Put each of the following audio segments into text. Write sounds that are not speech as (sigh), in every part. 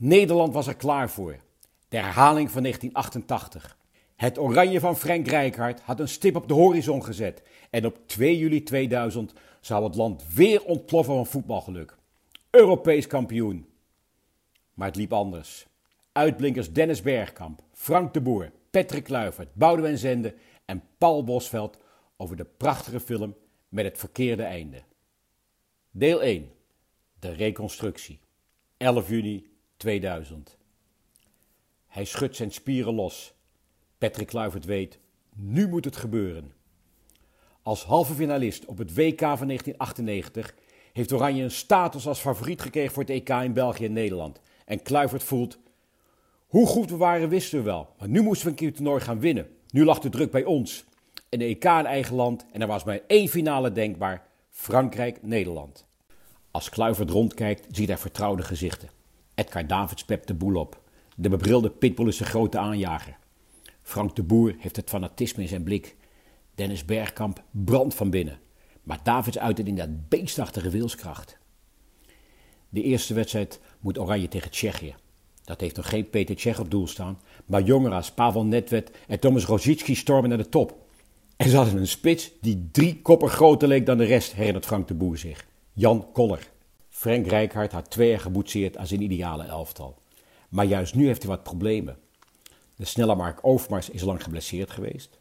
Nederland was er klaar voor. De herhaling van 1988. Het oranje van Frank Rijkaard had een stip op de horizon gezet. En op 2 juli 2000 zou het land weer ontploffen van voetbalgeluk. Europees kampioen. Maar het liep anders. Uitblinkers Dennis Bergkamp, Frank de Boer, Patrick Kluivert, Boudewijn Zende en Paul Bosveld over de prachtige film met het verkeerde einde. Deel 1. De reconstructie. 11 juni 2000. Hij schudt zijn spieren los. Patrick Kluivert weet, nu moet het gebeuren. Als halve finalist op het WK van 1998 heeft Oranje een status als favoriet gekregen voor het EK in België en Nederland. En Kluivert voelt, hoe goed we waren wisten we wel, maar nu moesten we een keer het toernooi gaan winnen. Nu lag de druk bij ons. En de EK in eigen land en er was maar één finale denkbaar, Frankrijk-Nederland. Als Kluivert rondkijkt, ziet hij vertrouwde gezichten. Edgar Davids pept de boel op. De bebrilde pitbull is de grote aanjager. Frank de Boer heeft het fanatisme in zijn blik. Dennis Bergkamp brandt van binnen. Maar Davids uit het in dat beestachtige wilskracht. De eerste wedstrijd moet Oranje tegen Tsjechië. Dat heeft nog geen Peter Tsjech op doel staan. Maar jongeren als Pavel Nedved en Thomas Rosicki stormen naar de top. En hadden een spits die drie koppen groter leek dan de rest, herinnert Frank de Boer zich. Jan Koller. Frank Rijkaard had twee jaar geboetseerd aan zijn ideale elftal. Maar juist nu heeft hij wat problemen. De snelle Mark Overmars is lang geblesseerd geweest.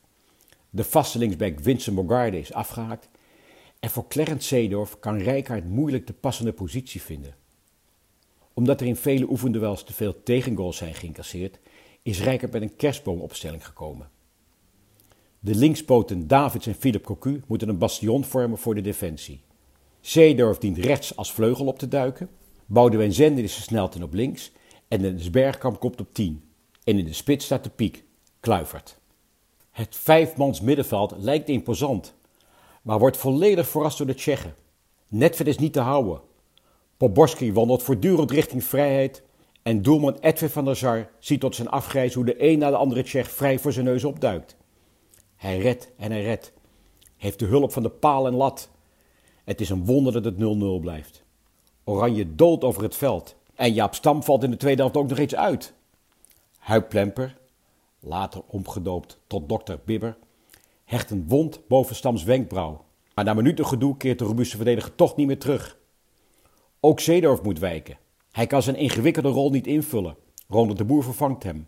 De vaste linksback Vincent Bogarde is afgehaakt. En voor Clarence Seedorf kan Rijkaard moeilijk de passende positie vinden. Omdat er in vele oefenduels te veel tegengoals zijn geïncasseerd, is Rijkaard met een kerstboomopstelling gekomen. De linkspoten Davids en Philip Cocu moeten een bastion vormen voor de defensie. Seedorf dient rechts als vleugel op te duiken. Boudewijn Zender is versneld en op links. En Dennis Bergkamp komt op 10. En in de spits staat de piek, Kluivert. Het vijfmans middenveld lijkt imposant, maar wordt volledig verrast door de Tsjechen. Netvet is niet te houden. Poborski wandelt voortdurend richting vrijheid en doelman Edwin van der Sar ziet tot zijn afgrijs hoe de een na de andere Tsjech vrij voor zijn neus opduikt. Hij redt en hij redt. Heeft de hulp van de paal en lat. Het is een wonder dat het 0-0 blijft. Oranje doolt over het veld. En Jaap Stam valt in de tweede helft ook nog eens uit. Huip Plemper, later omgedoopt tot dokter Bibber, hecht een wond boven Stams wenkbrauw. Maar na minuten gedoe keert de robuuste verdediger toch niet meer terug. Ook Zeedorf moet wijken. Hij kan zijn ingewikkelde rol niet invullen. Ronald de Boer vervangt hem.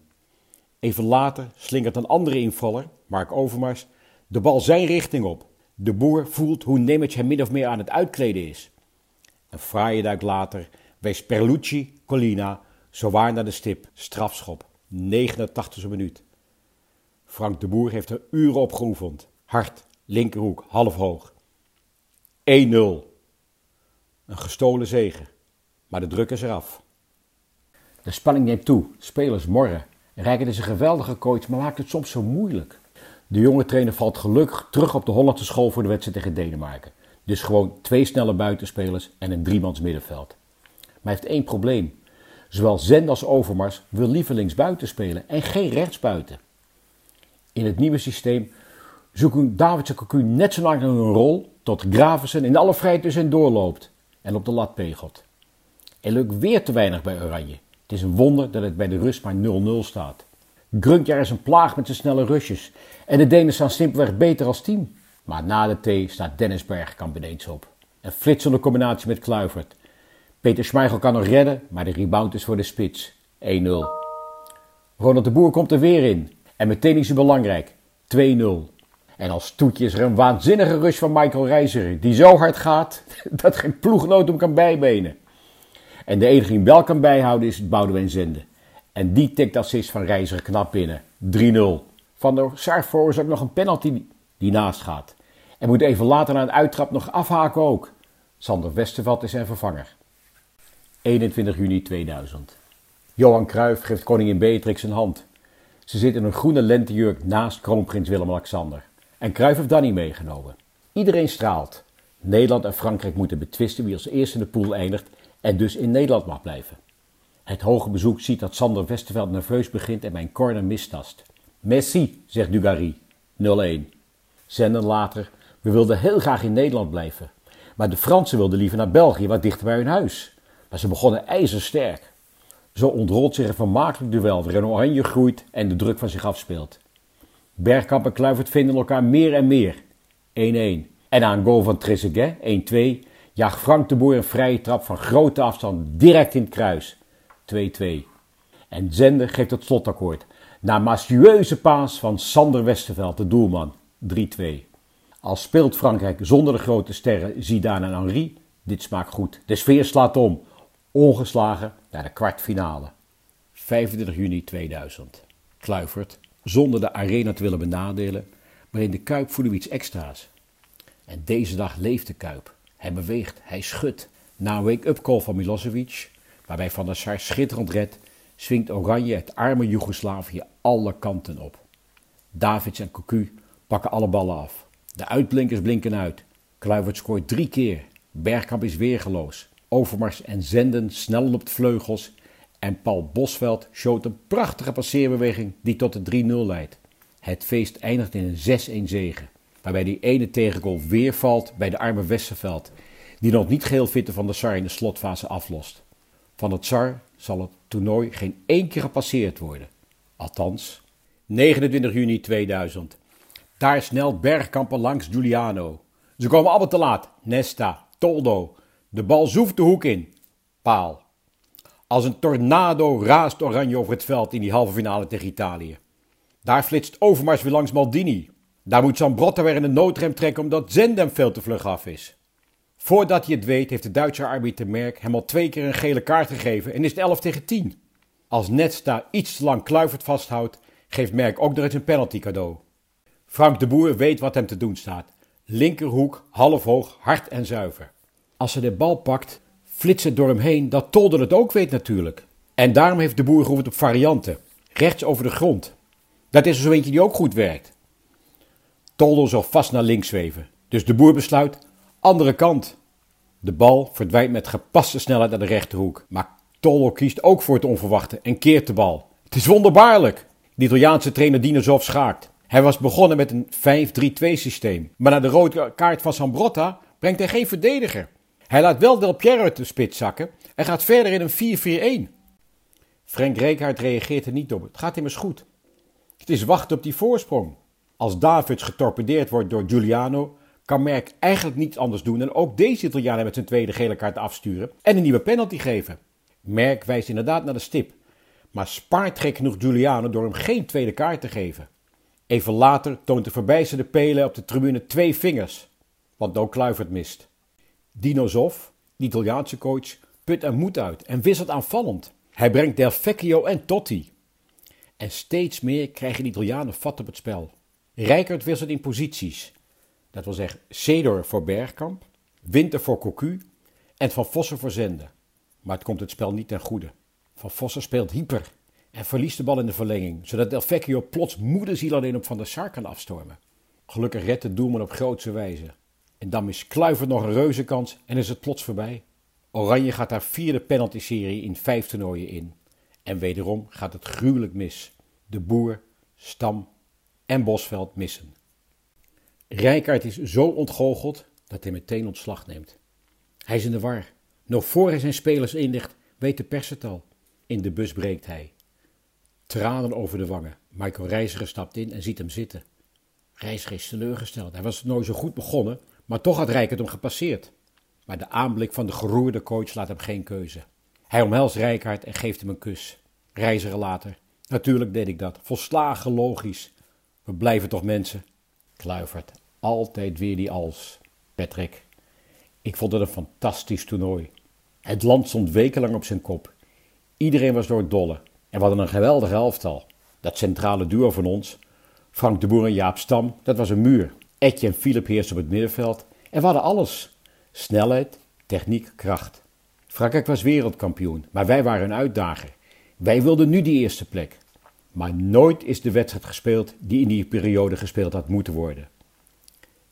Even later slingert een andere invaller, Mark Overmars, de bal zijn richting op. De boer voelt hoe Nemec hem min of meer aan het uitkleden is. Een fraaie duik later wees Perlucci Colina zowaar naar de stip, strafschop, 89e minuut. Frank de Boer heeft er uren op geoefend. Hard, linkerhoek, half hoog. 1-0. Een gestolen zegen, maar de druk is eraf. De spanning neemt toe, spelers morren. Rijken is een geweldige coach, maar maakt het soms zo moeilijk. De jonge trainer valt gelukkig terug op de Hollandse school voor de wedstrijd tegen Denemarken. Dus gewoon twee snelle buitenspelers en een driemans middenveld. Maar hij heeft één probleem. Zowel Zend als Overmars wil liever linksbuiten spelen en geen rechtsbuiten. In het nieuwe systeem zoeken Davids en Cocu net zo lang een rol tot Gravensen in alle vrijheid dus doorloopt en op de lat pegelt. Er lukt weer te weinig bij Oranje. Het is een wonder dat het bij de rust maar 0-0 staat. Grunkjaar is een plaag met zijn snelle rushes. En de Denen staan simpelweg beter als team. Maar na de T staat Dennis Bergkamp ineens op. Een flitsende combinatie met Kluivert. Peter Schmeichel kan nog redden, maar de rebound is voor de spits. 1-0. Ronald de Boer komt er weer in. En meteen is hij belangrijk. 2-0. En als toetje is er een waanzinnige rush van Michael Reiziger. Die zo hard gaat (laughs) dat geen ploegnoot hem kan bijbenen. En de enige die wel kan bijhouden is Boudewijn Zende. En die tikt assist van Reiziger knap binnen. 3-0. Van der Sar veroorzaakt nog een penalty die naast gaat. En moet even later na een uittrap nog afhaken ook. Sander Westerveld is zijn vervanger. 21 juni 2000. Johan Cruijff geeft koningin Beatrix een hand. Ze zit in een groene lentejurk naast kroonprins Willem-Alexander. En Cruijff heeft Danny meegenomen. Iedereen straalt. Nederland en Frankrijk moeten betwisten wie als eerste in de pool eindigt en dus in Nederland mag blijven. Het hoge bezoek ziet dat Sander Westerveld nerveus begint en mijn corner mistast. Messi, zegt Dugarry. 0-1. Zenden later, we wilden heel graag in Nederland blijven. Maar de Fransen wilden liever naar België, wat dichter bij hun huis. Maar ze begonnen ijzersterk. Zo ontrolt zich een vermakelijk duel waarin Oranje groeit en de druk van zich afspeelt. Bergkamp en Kluivert vinden elkaar meer en meer. 1-1. En aan goal van Trezeguet, 1-2, jaagt Frank de Boer een vrije trap van grote afstand direct in het kruis. 2-2. En Zender geeft het slotakkoord. Na mastueuze paas van Sander Westerveld, de doelman. 3-2. Al speelt Frankrijk zonder de grote sterren Zidane en Henry, dit smaakt goed. De sfeer slaat om. Ongeslagen naar de kwartfinale. 25 juni 2000. Kluivert, zonder de arena te willen benadelen, maar in de Kuip voelen we iets extra's. En deze dag leeft de Kuip. Hij beweegt, hij schudt. Na een wake-up call van Milosevic, waarbij Van der Sar schitterend redt, swingt Oranje het arme Joegoslavië alle kanten op. Davids en Cocu pakken alle ballen af. De uitblinkers blinken uit. Kluivert scoort drie keer. Bergkamp is weergeloos. Overmars en Zenden snellen op de vleugels. En Paul Bosveld showt een prachtige passeerbeweging die tot de 3-0 leidt. Het feest eindigt in een 6-1 zege. Waarbij die ene tegengoal weer valt bij de arme Westerveld. Die nog niet geheel fitte van de Sar in de slotfase aflost. Van het Sar zal het toernooi geen één keer gepasseerd worden. Althans, 29 juni 2000. Daar snelt Bergkampen langs Giuliano. Ze komen allemaal te laat. Nesta, Toldo. De bal zoeft de hoek in. Paal. Als een tornado raast Oranje over het veld in die halve finale tegen Italië. Daar flitst Overmars weer langs Maldini. Daar moet Zambrotta weer in de noodrem trekken omdat Zendem veel te vlug af is. Voordat hij het weet heeft de Duitse arbiter Merk hem al twee keer een gele kaart gegeven en is het 11 tegen 10. Als Netsta iets te lang Kluivert vasthoudt, geeft Merk ook nog eens een penalty cadeau. Frank de Boer weet wat hem te doen staat. Linkerhoek, half hoog, hard en zuiver. Als ze de bal pakt, flitst het door hem heen dat Tolder het ook weet natuurlijk. En daarom heeft de boer gehoord op varianten. Rechts over de grond. Dat is er zo eentje die ook goed werkt. Tolder zal vast naar links zweven. Dus de boer besluit, andere kant. De bal verdwijnt met gepaste snelheid naar de rechterhoek. Maar Tolder kiest ook voor het onverwachte en keert de bal. Het is wonderbaarlijk. De Italiaanse trainer Dinozov schaakt. Hij was begonnen met een 5-3-2 systeem. Maar na de rode kaart van Sambrotta brengt hij geen verdediger. Hij laat wel Del Piero uit de spits zakken en gaat verder in een 4-4-1. Frank Rijkaard reageert er niet op. Het gaat immers goed. Het is wachten op die voorsprong. Als Davids getorpedeerd wordt door Giuliano, kan Merck eigenlijk niets anders doen dan ook deze Italianen met zijn tweede gele kaart afsturen en een nieuwe penalty geven. Merck wijst inderdaad naar de stip, maar spaart gek genoeg Giuliano door hem geen tweede kaart te geven. Even later toont de verbijsterde Pele op de tribune twee vingers, want ook Kluivert mist. Dino Zoff, de Italiaanse coach, put er moed uit en wisselt aanvallend. Hij brengt Del Vecchio en Totti. En steeds meer krijgen de Italianen vat op het spel. Rijkert wisselt in posities. Dat wil zeggen Cedor voor Bergkamp, Winter voor Cocu en Van Vossen voor Zende. Maar het komt het spel niet ten goede. Van Vossen speelt hyper en verliest de bal in de verlenging, zodat Del Vecchio plots moederziel alleen op Van der Sar kan afstormen. Gelukkig redt de doelman op grootse wijze. En dan is Kluivert nog een reuze kans en is het plots voorbij. Oranje gaat haar vierde penalty-serie in vijf toernooien in. En wederom gaat het gruwelijk mis. De Boer, Stam en Bosveld missen. Rijkaard is zo ontgoocheld dat hij meteen ontslag neemt. Hij is in de war. Nog voor hij zijn spelers inlicht, weet de pers het al. In de bus breekt hij. Tranen over de wangen. Michael Reiziger stapt in en ziet hem zitten. Reiziger is teleurgesteld. Hij was nooit zo goed begonnen, maar toch had Rijkaard hem gepasseerd. Maar de aanblik van de geroerde coach laat hem geen keuze. Hij omhelst Rijkaard en geeft hem een kus. Reiziger later. Natuurlijk deed ik dat. Volslagen logisch. We blijven toch mensen. Kluivert. Altijd weer die als. Patrick. Ik vond het een fantastisch toernooi. Het land stond wekenlang op zijn kop. Iedereen was door het dolle. En we hadden een geweldige elftal. Dat centrale duo van ons, Frank de Boer en Jaap Stam, dat was een muur. Etje en Philip heersten op het middenveld. En we hadden alles. Snelheid, techniek, kracht. Frankrijk was wereldkampioen, maar wij waren een uitdager. Wij wilden nu die eerste plek. Maar nooit is de wedstrijd gespeeld die in die periode gespeeld had moeten worden.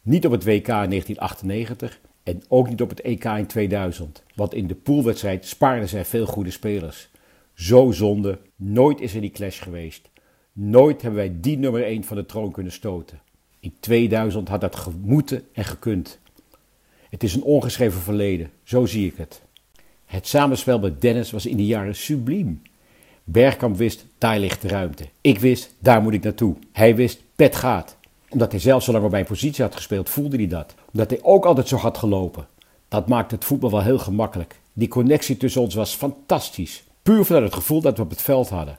Niet op het WK in 1998 en ook niet op het EK in 2000, want in de poolwedstrijd spaarden zij veel goede spelers. Zo zonde, nooit is er die clash geweest. Nooit hebben wij die nummer 1 van de troon kunnen stoten. In 2000 had dat gemoeten en gekund. Het is een ongeschreven verleden, zo zie ik het. Het samenspel met Dennis was in die jaren subliem. Bergkamp wist, daar ligt de ruimte. Ik wist, daar moet ik naartoe. Hij wist, pet gaat. Omdat hij zelf zo lang op mijn positie had gespeeld, voelde hij dat. Omdat hij ook altijd zo had gelopen. Dat maakte het voetbal wel heel gemakkelijk. Die connectie tussen ons was fantastisch. Puur vanuit het gevoel dat we op het veld hadden.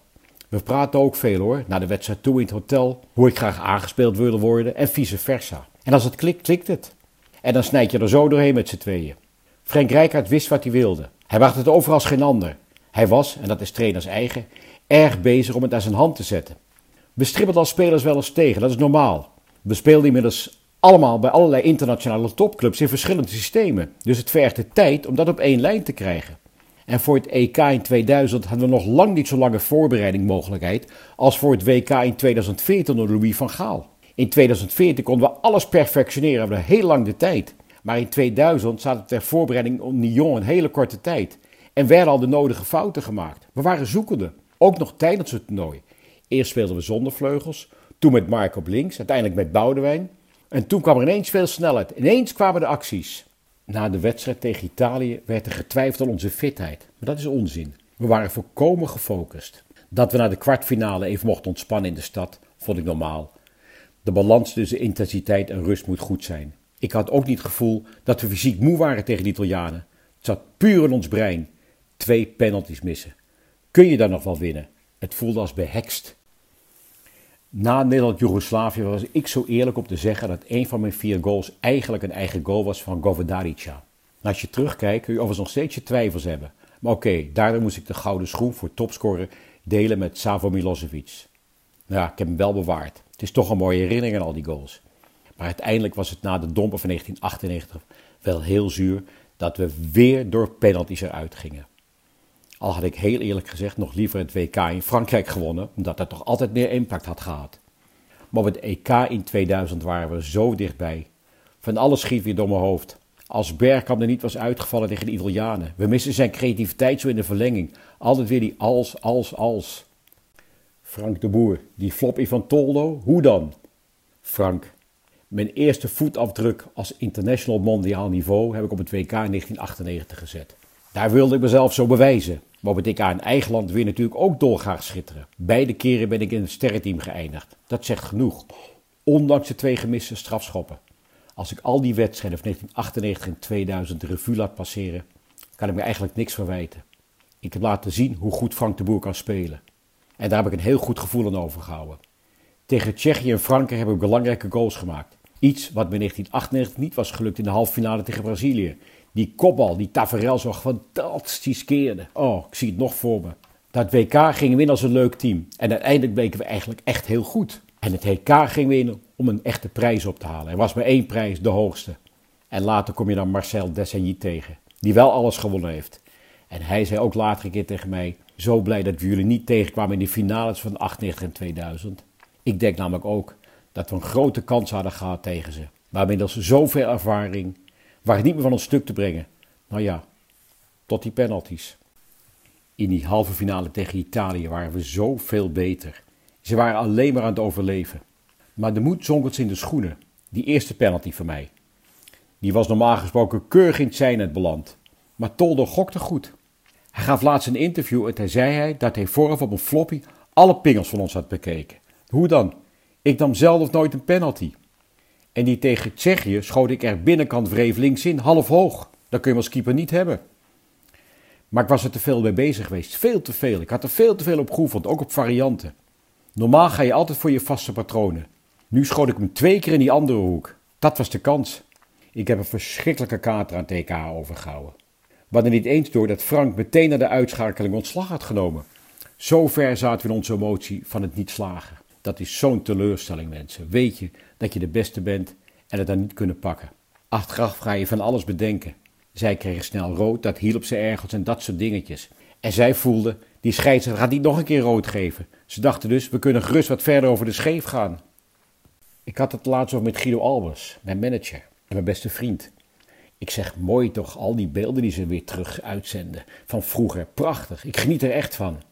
We praten ook veel hoor, na de wedstrijd toe in het hotel, hoe ik graag aangespeeld wilde worden en vice versa. En als het klikt, klikt het. En dan snijd je er zo doorheen met z'n tweeën. Frank Rijkaard wist wat hij wilde. Hij wachtte het over als geen ander. Hij was, en dat is trainers eigen, erg bezig om het aan zijn hand te zetten. We stribbelden als spelers wel eens tegen, dat is normaal. We speelden inmiddels allemaal bij allerlei internationale topclubs in verschillende systemen. Dus het vergde tijd om dat op één lijn te krijgen. En voor het EK in 2000 hadden we nog lang niet zo lange voorbereiding mogelijkheid als voor het WK in 2014 door Louis van Gaal. In 2014 konden we alles perfectioneren, we hadden heel lang de tijd. Maar in 2000 zat het ter voorbereiding om Nyon een hele korte tijd. En werden al de nodige fouten gemaakt. We waren zoekende, ook nog tijdens het toernooi. Eerst speelden we zonder vleugels, toen met Mark op links, uiteindelijk met Boudewijn. En toen kwam er ineens veel snelheid. Ineens kwamen de acties. Na de wedstrijd tegen Italië werd er getwijfeld aan onze fitheid. Maar dat is onzin. We waren volkomen gefocust. Dat we naar de kwartfinale even mochten ontspannen in de stad, vond ik normaal. De balans tussen intensiteit en rust moet goed zijn. Ik had ook niet het gevoel dat we fysiek moe waren tegen de Italianen. Het zat puur in ons brein. Twee penalties missen. Kun je daar nog wel winnen? Het voelde als behekst. Na Nederland-Jugoslavië was ik zo eerlijk om te zeggen dat een van mijn vier goals eigenlijk een eigen goal was van Govedarica. Als je terugkijkt kun je overigens nog steeds je twijfels hebben. Maar oké, daardoor moest ik de gouden schoen voor topscorer delen met Savo Milosevic. Nou ja, ik heb hem wel bewaard. Het is toch een mooie herinnering aan al die goals. Maar uiteindelijk was het na de domper van 1998 wel heel zuur dat we weer door penalties eruit gingen. Al had ik heel eerlijk gezegd nog liever het WK in Frankrijk gewonnen, omdat dat toch altijd meer impact had gehad. Maar op het EK in 2000 waren we zo dichtbij. Van alles schiet weer door mijn hoofd. Als Bergkamp er niet was uitgevallen tegen de Italianen. We missen zijn creativiteit zo in de verlenging. Altijd weer die als, als, als. Frank de Boer, die floppy van Toldo, hoe dan? Frank, mijn eerste voetafdruk als international mondiaal niveau heb ik op het WK in 1998 gezet. Daar wilde ik mezelf zo bewijzen. Maar op het in eigen land weer natuurlijk ook dolgraag schitteren. Beide keren ben ik in het sterrenteam geëindigd. Dat zegt genoeg. Ondanks de twee gemiste strafschoppen. Als ik al die wedstrijden van 1998 en 2000 de revue laat passeren, kan ik me eigenlijk niks verwijten. Ik heb laten zien hoe goed Frank de Boer kan spelen. En daar heb ik een heel goed gevoel aan overgehouden. Tegen Tsjechië en Frankrijk heb ik belangrijke goals gemaakt. Iets wat me in 1998 niet was gelukt in de halve finale tegen Brazilië. Die kopbal, die Taferel zo fantastisch keerde. Oh, ik zie het nog voor me. Dat WK gingen we als een leuk team. En uiteindelijk bleken we eigenlijk echt heel goed. En het WK ging in om een echte prijs op te halen. Er was maar één prijs, de hoogste. En later kom je dan Marcel Desailly tegen, die wel alles gewonnen heeft. En hij zei ook later een keer tegen mij: Zo blij dat we jullie niet tegenkwamen in de finales van 98 en 2000. Ik denk namelijk ook dat we een grote kans hadden gehad tegen ze. Maar inmiddels zoveel ervaring, waren niet meer van ons stuk te brengen. Nou ja, tot die penalties. In die halve finale tegen Italië waren we zoveel beter. Ze waren alleen maar aan het overleven. Maar de moed zonk ons in de schoenen. Die eerste penalty van mij. Die was normaal gesproken keurig in het zijnet beland. Maar Toldo gokte goed. Hij gaf laatst een interview en hij zei hij dat hij vooraf op een floppy alle pingels van ons had bekeken. Hoe dan? Ik nam zelf nooit een penalty. En die tegen Tsjechië schoot ik er binnenkant wreef links in, half hoog. Dat kun je als keeper niet hebben. Maar ik was er te veel mee bezig geweest. Veel te veel. Ik had er veel te veel op geoefend, ook op varianten. Normaal ga je altijd voor je vaste patronen. Nu schoot ik hem twee keer in die andere hoek. Dat was de kans. Ik heb een verschrikkelijke kater aan TK overgehouden. We hadden niet eens door dat Frank meteen na de uitschakeling ontslag had genomen. Zo ver zaten we in onze emotie van het niet slagen. Dat is zo'n teleurstelling, mensen. Weet je dat je de beste bent en het dan niet kunnen pakken. Achteraf ga je van alles bedenken. Zij kregen snel rood, dat hielp ze ergens en dat soort dingetjes. En zij voelden, die scheidsrechter gaat niet nog een keer rood geven. Ze dachten dus, we kunnen gerust wat verder over de scheef gaan. Ik had het laatst over met Guido Albers, mijn manager en mijn beste vriend. Ik zeg, mooi toch, al die beelden die ze weer terug uitzenden. Van vroeger, prachtig. Ik geniet er echt van.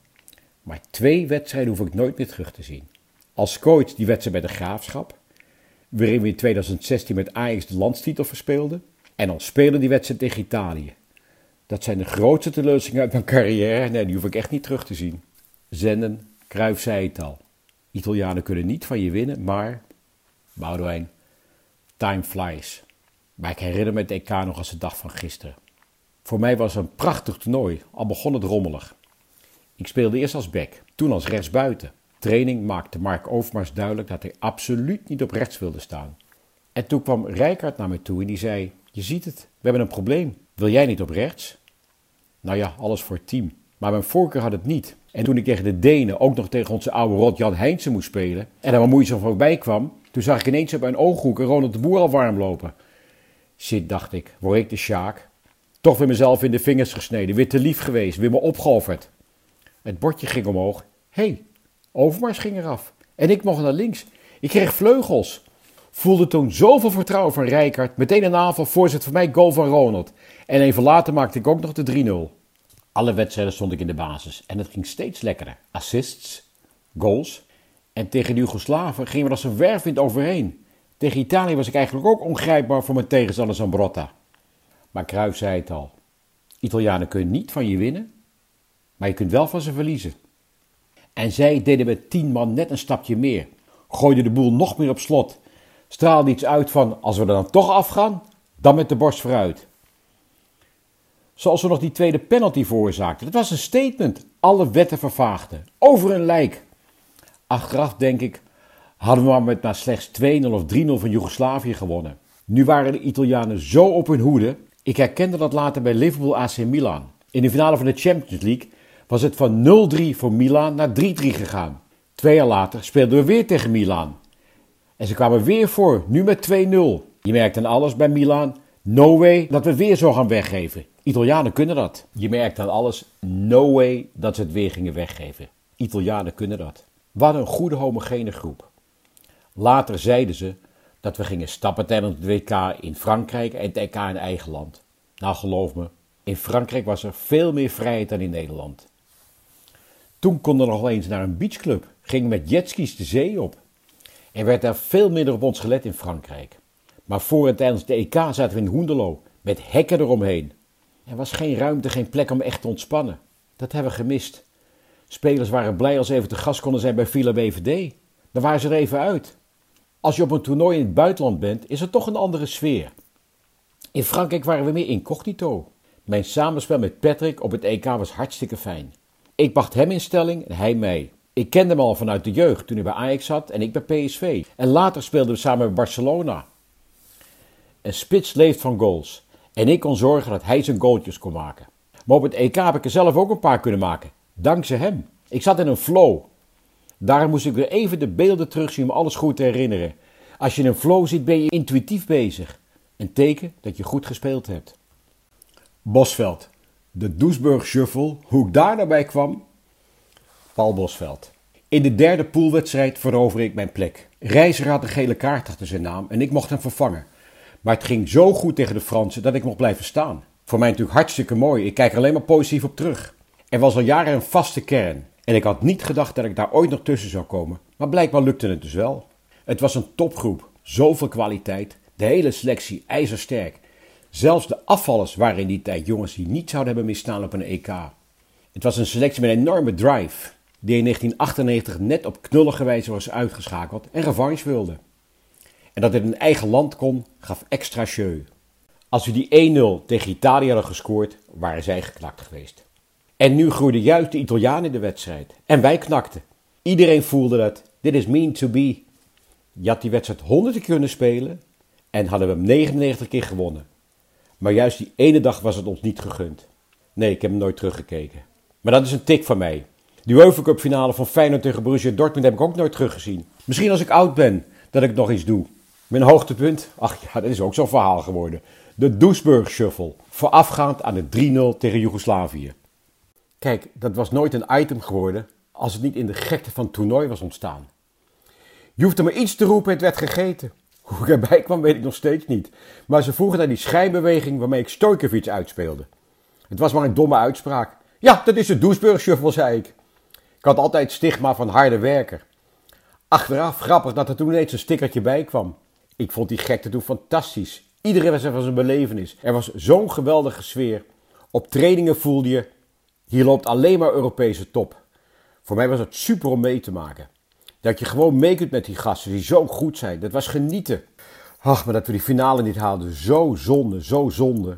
Maar twee wedstrijden hoef ik nooit meer terug te zien. Als coach die wedstrijd bij de Graafschap, waarin we in 2016 met Ajax de landstitel verspeelden. En als speler die wedstrijd tegen Italië. Dat zijn de grootste teleurstellingen uit mijn carrière. Nee, die hoef ik echt niet terug te zien. zenden. Cruijff zei het al. Italianen kunnen niet van je winnen, maar, Boudewijn, time flies. Maar ik herinner me het EK nog als de dag van gisteren. Voor mij was het een prachtig toernooi, al begon het rommelig. Ik speelde eerst als back, toen als rechtsbuiten. Training maakte Mark Overmars duidelijk dat hij absoluut niet op rechts wilde staan. En toen kwam Rijkaard naar me toe en die zei: Je ziet het, we hebben een probleem. Wil jij niet op rechts? Nou ja, alles voor het team. Maar mijn voorkeur had het niet. En toen ik tegen de Denen ook nog tegen onze oude rot Jan Heinze moest spelen en er moeite voorbij kwam, toen zag ik ineens op mijn ooghoek Ronald de Boer al warm lopen. Zit, dacht ik, word ik de Sjaak? Toch weer mezelf in de vingers gesneden, weer te lief geweest, weer me opgeofferd. Het bordje ging omhoog. Hé, hey, Overmars ging eraf. En ik mocht naar links. Ik kreeg vleugels. Voelde toen zoveel vertrouwen van Rijkaard. Meteen een aanval, voorzet van mij, goal van Ronald. En even later maakte ik ook nog de 3-0. Alle wedstrijden stond ik in de basis en het ging steeds lekkerder. Assists, goals. En tegen de Joegoslaven gingen we als een werfwind overheen. Tegen Italië was ik eigenlijk ook ongrijpbaar voor mijn tegenstander Zambrotta. Maar Cruijff zei het al. Italianen kunnen niet van je winnen, maar je kunt wel van ze verliezen. En zij deden met tien man net een stapje meer. Gooiden de boel nog meer op slot. Straalde iets uit van, als we er dan toch afgaan, dan met de borst vooruit. Zoals we nog die tweede penalty veroorzaakten. Dat was een statement. Alle wetten vervaagden. Over een lijk. Achteraf denk ik, hadden we maar met maar slechts 2-0 of 3-0 van Joegoslavië gewonnen. Nu waren de Italianen zo op hun hoede. Ik herkende dat later bij Liverpool AC Milan. In de finale van de Champions League was het van 0-3 voor Milan naar 3-3 gegaan. Twee jaar later speelden we weer tegen Milan. En ze kwamen weer voor, nu met 2-0. Je merkt aan alles bij Milan, no way dat we weer zo gaan weggeven. Italianen kunnen dat. Je merkt aan alles, no way dat ze het weer gingen weggeven. Italianen kunnen dat. Wat een goede homogene groep. Later zeiden ze dat we gingen stappen tijdens het WK in Frankrijk en het EK in eigen land. Nou geloof me, in Frankrijk was er veel meer vrijheid dan in Nederland. Toen konden we nog eens naar een beachclub, gingen met jetskis de zee op. Er werd daar veel minder op ons gelet in Frankrijk. Maar voor en tijdens de EK zaten we in Hoenderlo, met hekken eromheen. Er was geen ruimte, geen plek om echt te ontspannen. Dat hebben we gemist. Spelers waren blij als ze even te gast konden zijn bij Villa BVD. Dan waren ze er even uit. Als je op een toernooi in het buitenland bent, is er toch een andere sfeer. In Frankrijk waren we meer incognito. Mijn samenspel met Patrick op het EK was hartstikke fijn. Ik bracht hem in stelling en hij mij. Ik kende hem al vanuit de jeugd toen hij bij Ajax zat en ik bij PSV. En later speelden we samen bij Barcelona. Een spits leeft van goals. En ik kon zorgen dat hij zijn goaltjes kon maken. Maar op het EK heb ik er zelf ook een paar kunnen maken. Dankzij hem. Ik zat in een flow. Daarom moest ik weer even de beelden terugzien om alles goed te herinneren. Als je in een flow zit, ben je intuïtief bezig. Een teken dat je goed gespeeld hebt. Bosveld. De Doesburg Shuffle. Hoe ik daar naar bij kwam? Paul Bosveld. In de derde poolwedstrijd verover ik mijn plek. Reiziger had een gele kaart achter zijn naam en ik mocht hem vervangen. Maar het ging zo goed tegen de Fransen dat ik mocht blijven staan. Voor mij natuurlijk hartstikke mooi. Ik kijk er alleen maar positief op terug. Er was al jaren een vaste kern. En ik had niet gedacht dat ik daar ooit nog tussen zou komen. Maar blijkbaar lukte het dus wel. Het was een topgroep. Zoveel kwaliteit. De hele selectie ijzersterk. Zelfs de afvallers waren in die tijd jongens die niet zouden hebben misstaan op een EK. Het was een selectie met een enorme drive. Die in 1998 net op knullige wijze was uitgeschakeld en revanche wilde. En dat het in eigen land kon, gaf extra jeu. Als we die 1-0 tegen Italië hadden gescoord, waren zij geknakt geweest. En nu groeide juist de Italiaan in de wedstrijd. En wij knakten. Iedereen voelde dat. Dit is mean to be. Je had die wedstrijd 100 keer kunnen spelen en hadden we hem 99 keer gewonnen. Maar juist die ene dag was het ons niet gegund. Nee, ik heb hem nooit teruggekeken. Maar dat is een tik van mij. Die UEFA Cup finale van Feyenoord tegen Borussia Dortmund heb ik ook nooit teruggezien. Misschien als ik oud ben, dat ik nog iets doe. Mijn hoogtepunt? Ach ja, dat is ook zo'n verhaal geworden. De Doesburg Shuffle, voorafgaand aan de 3-0 tegen Joegoslavië. Kijk, dat was nooit een item geworden als het niet in de gekte van het toernooi was ontstaan. Je hoefde maar iets te roepen, het werd gegeten. Hoe ik erbij kwam, weet ik nog steeds niet. Maar ze vroegen naar die schijnbeweging waarmee ik Stojkovic uitspeelde. Het was maar een domme uitspraak. Ja, dat is de Doesburg Shuffle, zei ik. Ik had altijd stigma van harde werker. Achteraf grappig dat er toen ineens een stickertje bij kwam. Ik vond die gekte toen fantastisch. Iedereen was er van zijn belevenis. Er was zo'n geweldige sfeer. Op trainingen voelde je, hier loopt alleen maar Europese top. Voor mij was het super om mee te maken. Dat je gewoon mee kunt met die gasten die zo goed zijn. Dat was genieten. Ach, maar dat we die finale niet haalden. Zo zonde, zo zonde.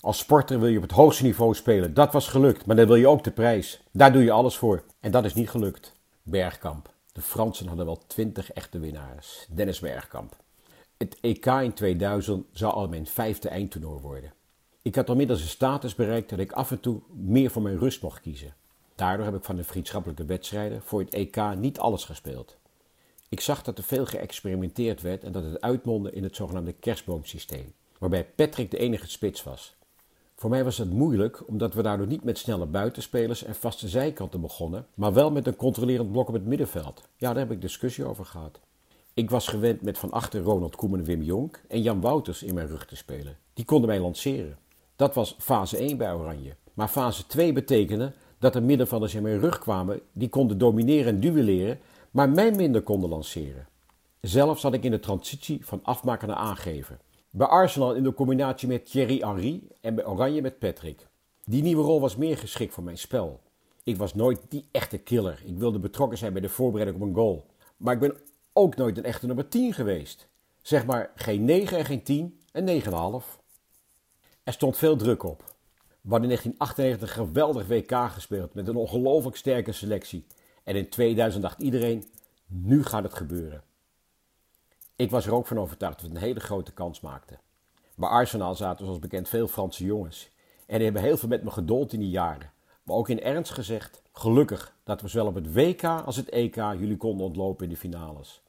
Als sporter wil je op het hoogste niveau spelen. Dat was gelukt, maar dan wil je ook de prijs. Daar doe je alles voor. En dat is niet gelukt. Bergkamp. De Fransen hadden wel twintig echte winnaars. Dennis Bergkamp. Het EK in 2000 zou al mijn vijfde eindtoernooi worden. Ik had inmiddels een status bereikt dat ik af en toe meer voor mijn rust mocht kiezen. Daardoor heb ik van de vriendschappelijke wedstrijden voor het EK niet alles gespeeld. Ik zag dat er veel geëxperimenteerd werd en dat het uitmondde in het zogenaamde kerstboomsysteem, waarbij Patrick de enige spits was. Voor mij was het moeilijk, omdat we daardoor niet met snelle buitenspelers en vaste zijkanten begonnen, maar wel met een controlerend blok op het middenveld. Ja, daar heb ik discussie over gehad. Ik was gewend met van achter Ronald Koeman en Wim Jonk en Jan Wouters in mijn rug te spelen. Die konden mij lanceren. Dat was fase 1 bij Oranje. Maar fase 2 betekende dat er middenvelders in mijn rug kwamen die konden domineren en duelleren, maar mij minder konden lanceren. Zelf zat ik in de transitie van afmaken naar aangeven. Bij Arsenal in de combinatie met Thierry Henry en bij Oranje met Patrick. Die nieuwe rol was meer geschikt voor mijn spel. Ik was nooit die echte killer. Ik wilde betrokken zijn bij de voorbereiding op een goal. Maar ik ben ook nooit een echte nummer 10 geweest. Zeg maar geen 9 en geen 10, een 9,5. Er stond veel druk op. Hadden in 1998 een geweldig WK gespeeld met een ongelooflijk sterke selectie. En in 2000 dacht iedereen, nu gaat het gebeuren. Ik was er ook van overtuigd dat we een hele grote kans maakten. Bij Arsenal zaten zoals bekend veel Franse jongens. En die hebben heel veel met me geduld in die jaren. Maar ook in ernst gezegd, gelukkig dat we zowel op het WK als het EK jullie konden ontlopen in de finales.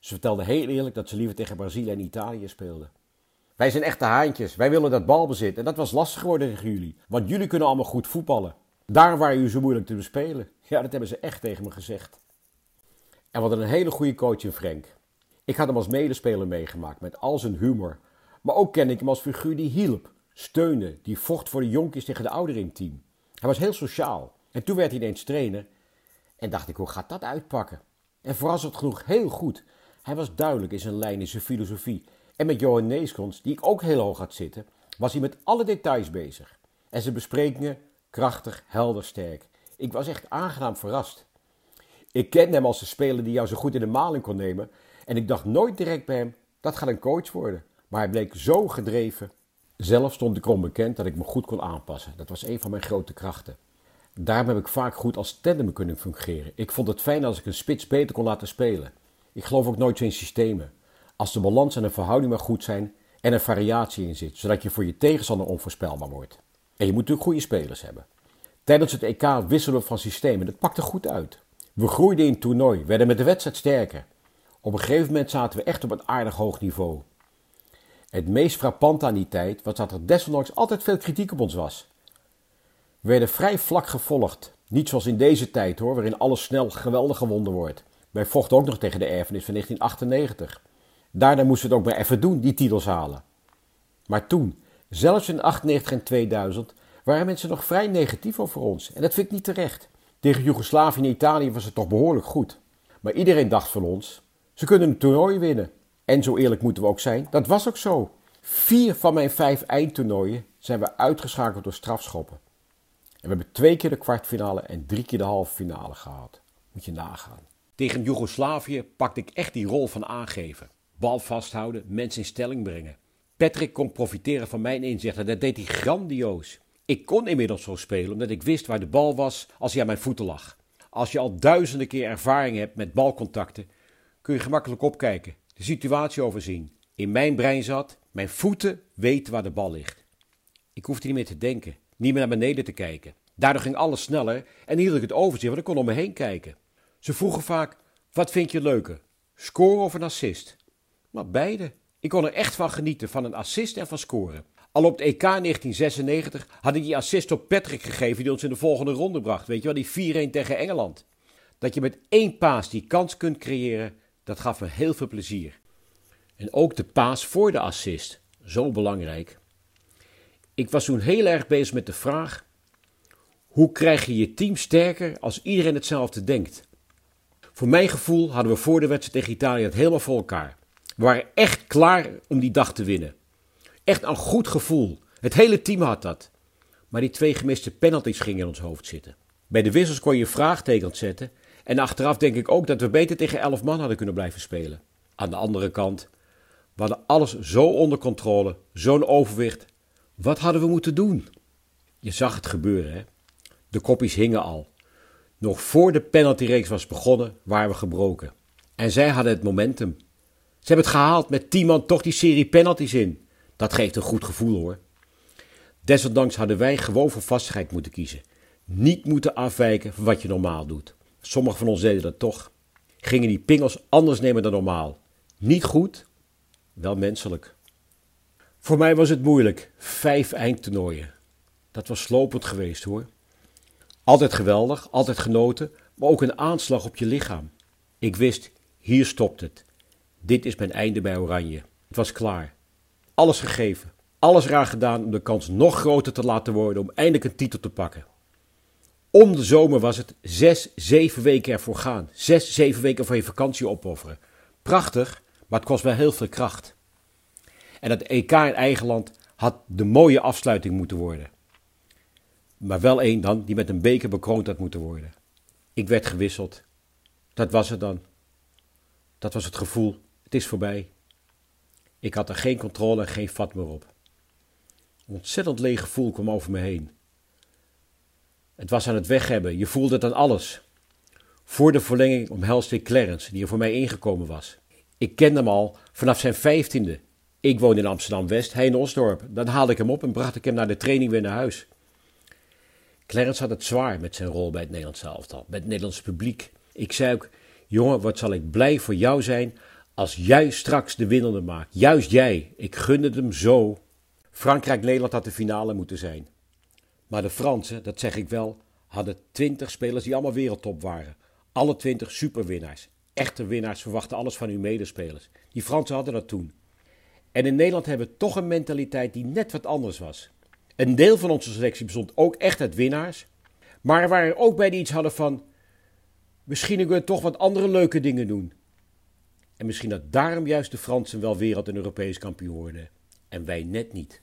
Ze vertelden heel eerlijk dat ze liever tegen Brazilië en Italië speelden. Wij zijn echte haantjes, wij willen dat balbezit. En dat was lastig geworden tegen jullie, want jullie kunnen allemaal goed voetballen. Daarom waren jullie zo moeilijk te bespelen. Ja, dat hebben ze echt tegen me gezegd. En hadden een hele goede coach in Frank. Ik had hem als medespeler meegemaakt met al zijn humor. Maar ook ken ik hem als figuur die hielp, steunde, die vocht voor de jonkies tegen de ouderen in team. Hij was heel sociaal. En toen werd hij ineens trainer. En dacht ik, hoe gaat dat uitpakken? En verrassend genoeg heel goed. Hij was duidelijk in zijn lijn, in zijn filosofie. En met Johan Neeskons, die ik ook heel hoog had zitten, was hij met alle details bezig. En zijn besprekingen krachtig, helder, sterk. Ik was echt aangenaam verrast. Ik kende hem als de speler die jou zo goed in de maling kon nemen. En ik dacht nooit direct bij hem, dat gaat een coach worden. Maar hij bleek zo gedreven. Zelf stond ik onbekend dat ik me goed kon aanpassen. Dat was een van mijn grote krachten. Daarom heb ik vaak goed als tandem kunnen fungeren. Ik vond het fijn als ik een spits beter kon laten spelen. Ik geloof ook nooit zo in systemen. Als de balans en de verhouding maar goed zijn en er variatie in zit, zodat je voor je tegenstander onvoorspelbaar wordt. En je moet natuurlijk goede spelers hebben. Tijdens het EK wisselen we van systemen. Dat pakte goed uit. We groeiden in toernooi, werden met de wedstrijd sterker. Op een gegeven moment zaten we echt op een aardig hoog niveau. Het meest frappante aan die tijd was dat er desondanks altijd veel kritiek op ons was. We werden vrij vlak gevolgd. Niet zoals in deze tijd hoor, waarin alles snel geweldig gewonnen wordt. Wij vochten ook nog tegen de erfenis van 1998. Daarna moesten we het ook maar even doen, die titels halen. Maar toen, zelfs in 98 en 2000, waren mensen nog vrij negatief over ons. En dat vind ik niet terecht. Tegen Joegoslavië en Italië was het toch behoorlijk goed. Maar iedereen dacht van ons, ze kunnen een toernooi winnen. En zo eerlijk moeten we ook zijn, dat was ook zo. Vier van mijn vijf eindtoernooien zijn we uitgeschakeld door strafschoppen. En we hebben twee keer de kwartfinale en drie keer de halve finale gehad. Moet je nagaan. Tegen Joegoslavië pakte ik echt die rol van aangeven. Bal vasthouden, mensen in stelling brengen. Patrick kon profiteren van mijn inzichten. Dat deed hij grandioos. Ik kon inmiddels zo spelen omdat ik wist waar de bal was als hij aan mijn voeten lag. Als je al duizenden keer ervaring hebt met balcontacten, kun je gemakkelijk opkijken, de situatie overzien. In mijn brein zat, mijn voeten weten waar de bal ligt. Ik hoefde niet meer te denken, niet meer naar beneden te kijken. Daardoor ging alles sneller en hield ik het overzicht, want ik kon om me heen kijken. Ze vroegen vaak: wat vind je leuker, scoren of een assist? Maar beide. Ik kon er echt van genieten, van een assist en van scoren. Al op het EK 1996 had ik die assist op Patrick gegeven die ons in de volgende ronde bracht. Weet je wel, die 4-1 tegen Engeland. Dat je met één paas die kans kunt creëren, dat gaf me heel veel plezier. En ook de paas voor de assist, zo belangrijk. Ik was toen heel erg bezig met de vraag: hoe krijg je je team sterker als iedereen hetzelfde denkt? Voor mijn gevoel hadden we voor de wedstrijd tegen Italië het helemaal voor elkaar. We waren echt klaar om die dag te winnen. Echt een goed gevoel. Het hele team had dat. Maar die twee gemiste penalties gingen in ons hoofd zitten. Bij de wissels kon je vraagtekens zetten. En achteraf denk ik ook dat we beter tegen 11 man hadden kunnen blijven spelen. Aan de andere kant, we hadden alles zo onder controle, zo'n overwicht. Wat hadden we moeten doen? Je zag het gebeuren, hè? De koppies hingen al. Nog voor de penaltyreeks was begonnen, waren we gebroken. En zij hadden het momentum. Ze hebben het gehaald met 10 man toch die serie penalties in. Dat geeft een goed gevoel hoor. Desondanks hadden wij gewoon voor vastigheid moeten kiezen. Niet moeten afwijken van wat je normaal doet. Sommigen van ons deden dat toch. Gingen die pingels anders nemen dan normaal. Niet goed, wel menselijk. Voor mij was het moeilijk. Vijf eindtoernooien. Dat was slopend geweest hoor. Altijd geweldig, altijd genoten, maar ook een aanslag op je lichaam. Ik wist, hier stopt het. Dit is mijn einde bij Oranje. Het was klaar. Alles gegeven, alles eraan gedaan om de kans nog groter te laten worden om eindelijk een titel te pakken. Om de zomer was het zes, zeven weken ervoor gaan. Zes, zeven weken van je vakantie opofferen. Prachtig, maar het kost wel heel veel kracht. En dat EK in eigen land had de mooie afsluiting moeten worden. Maar wel één dan die met een beker bekroond had moeten worden. Ik werd gewisseld. Dat was het dan. Dat was het gevoel. Het is voorbij. Ik had er geen controle en geen vat meer op. Een ontzettend leeg gevoel kwam over me heen. Het was aan het weghebben. Je voelde het aan alles. Voor de verlenging omhelste ik Clarence, die er voor mij ingekomen was. Ik kende hem al vanaf zijn vijftiende. Ik woonde in Amsterdam-West, hij in Osdorp. Dan haalde ik hem op en bracht ik hem naar de training weer naar huis. Clarence had het zwaar met zijn rol bij het Nederlands elftal, met het Nederlands publiek. Ik zei ook, jongen, wat zal ik blij voor jou zijn als jij straks de winnende maakt. Juist jij. Ik gunde het hem zo. Frankrijk-Nederland had de finale moeten zijn. Maar de Fransen, dat zeg ik wel, hadden twintig spelers die allemaal wereldtop waren. Alle twintig superwinnaars. Echte winnaars verwachten alles van hun medespelers. Die Fransen hadden dat toen. En in Nederland hebben we toch een mentaliteit die net wat anders was. Een deel van onze selectie bestond ook echt uit winnaars. Maar er ook bij die iets hadden van. Misschien kunnen we toch wat andere leuke dingen doen. En misschien dat daarom juist de Fransen wel wereld- en Europees kampioen worden. En wij net niet.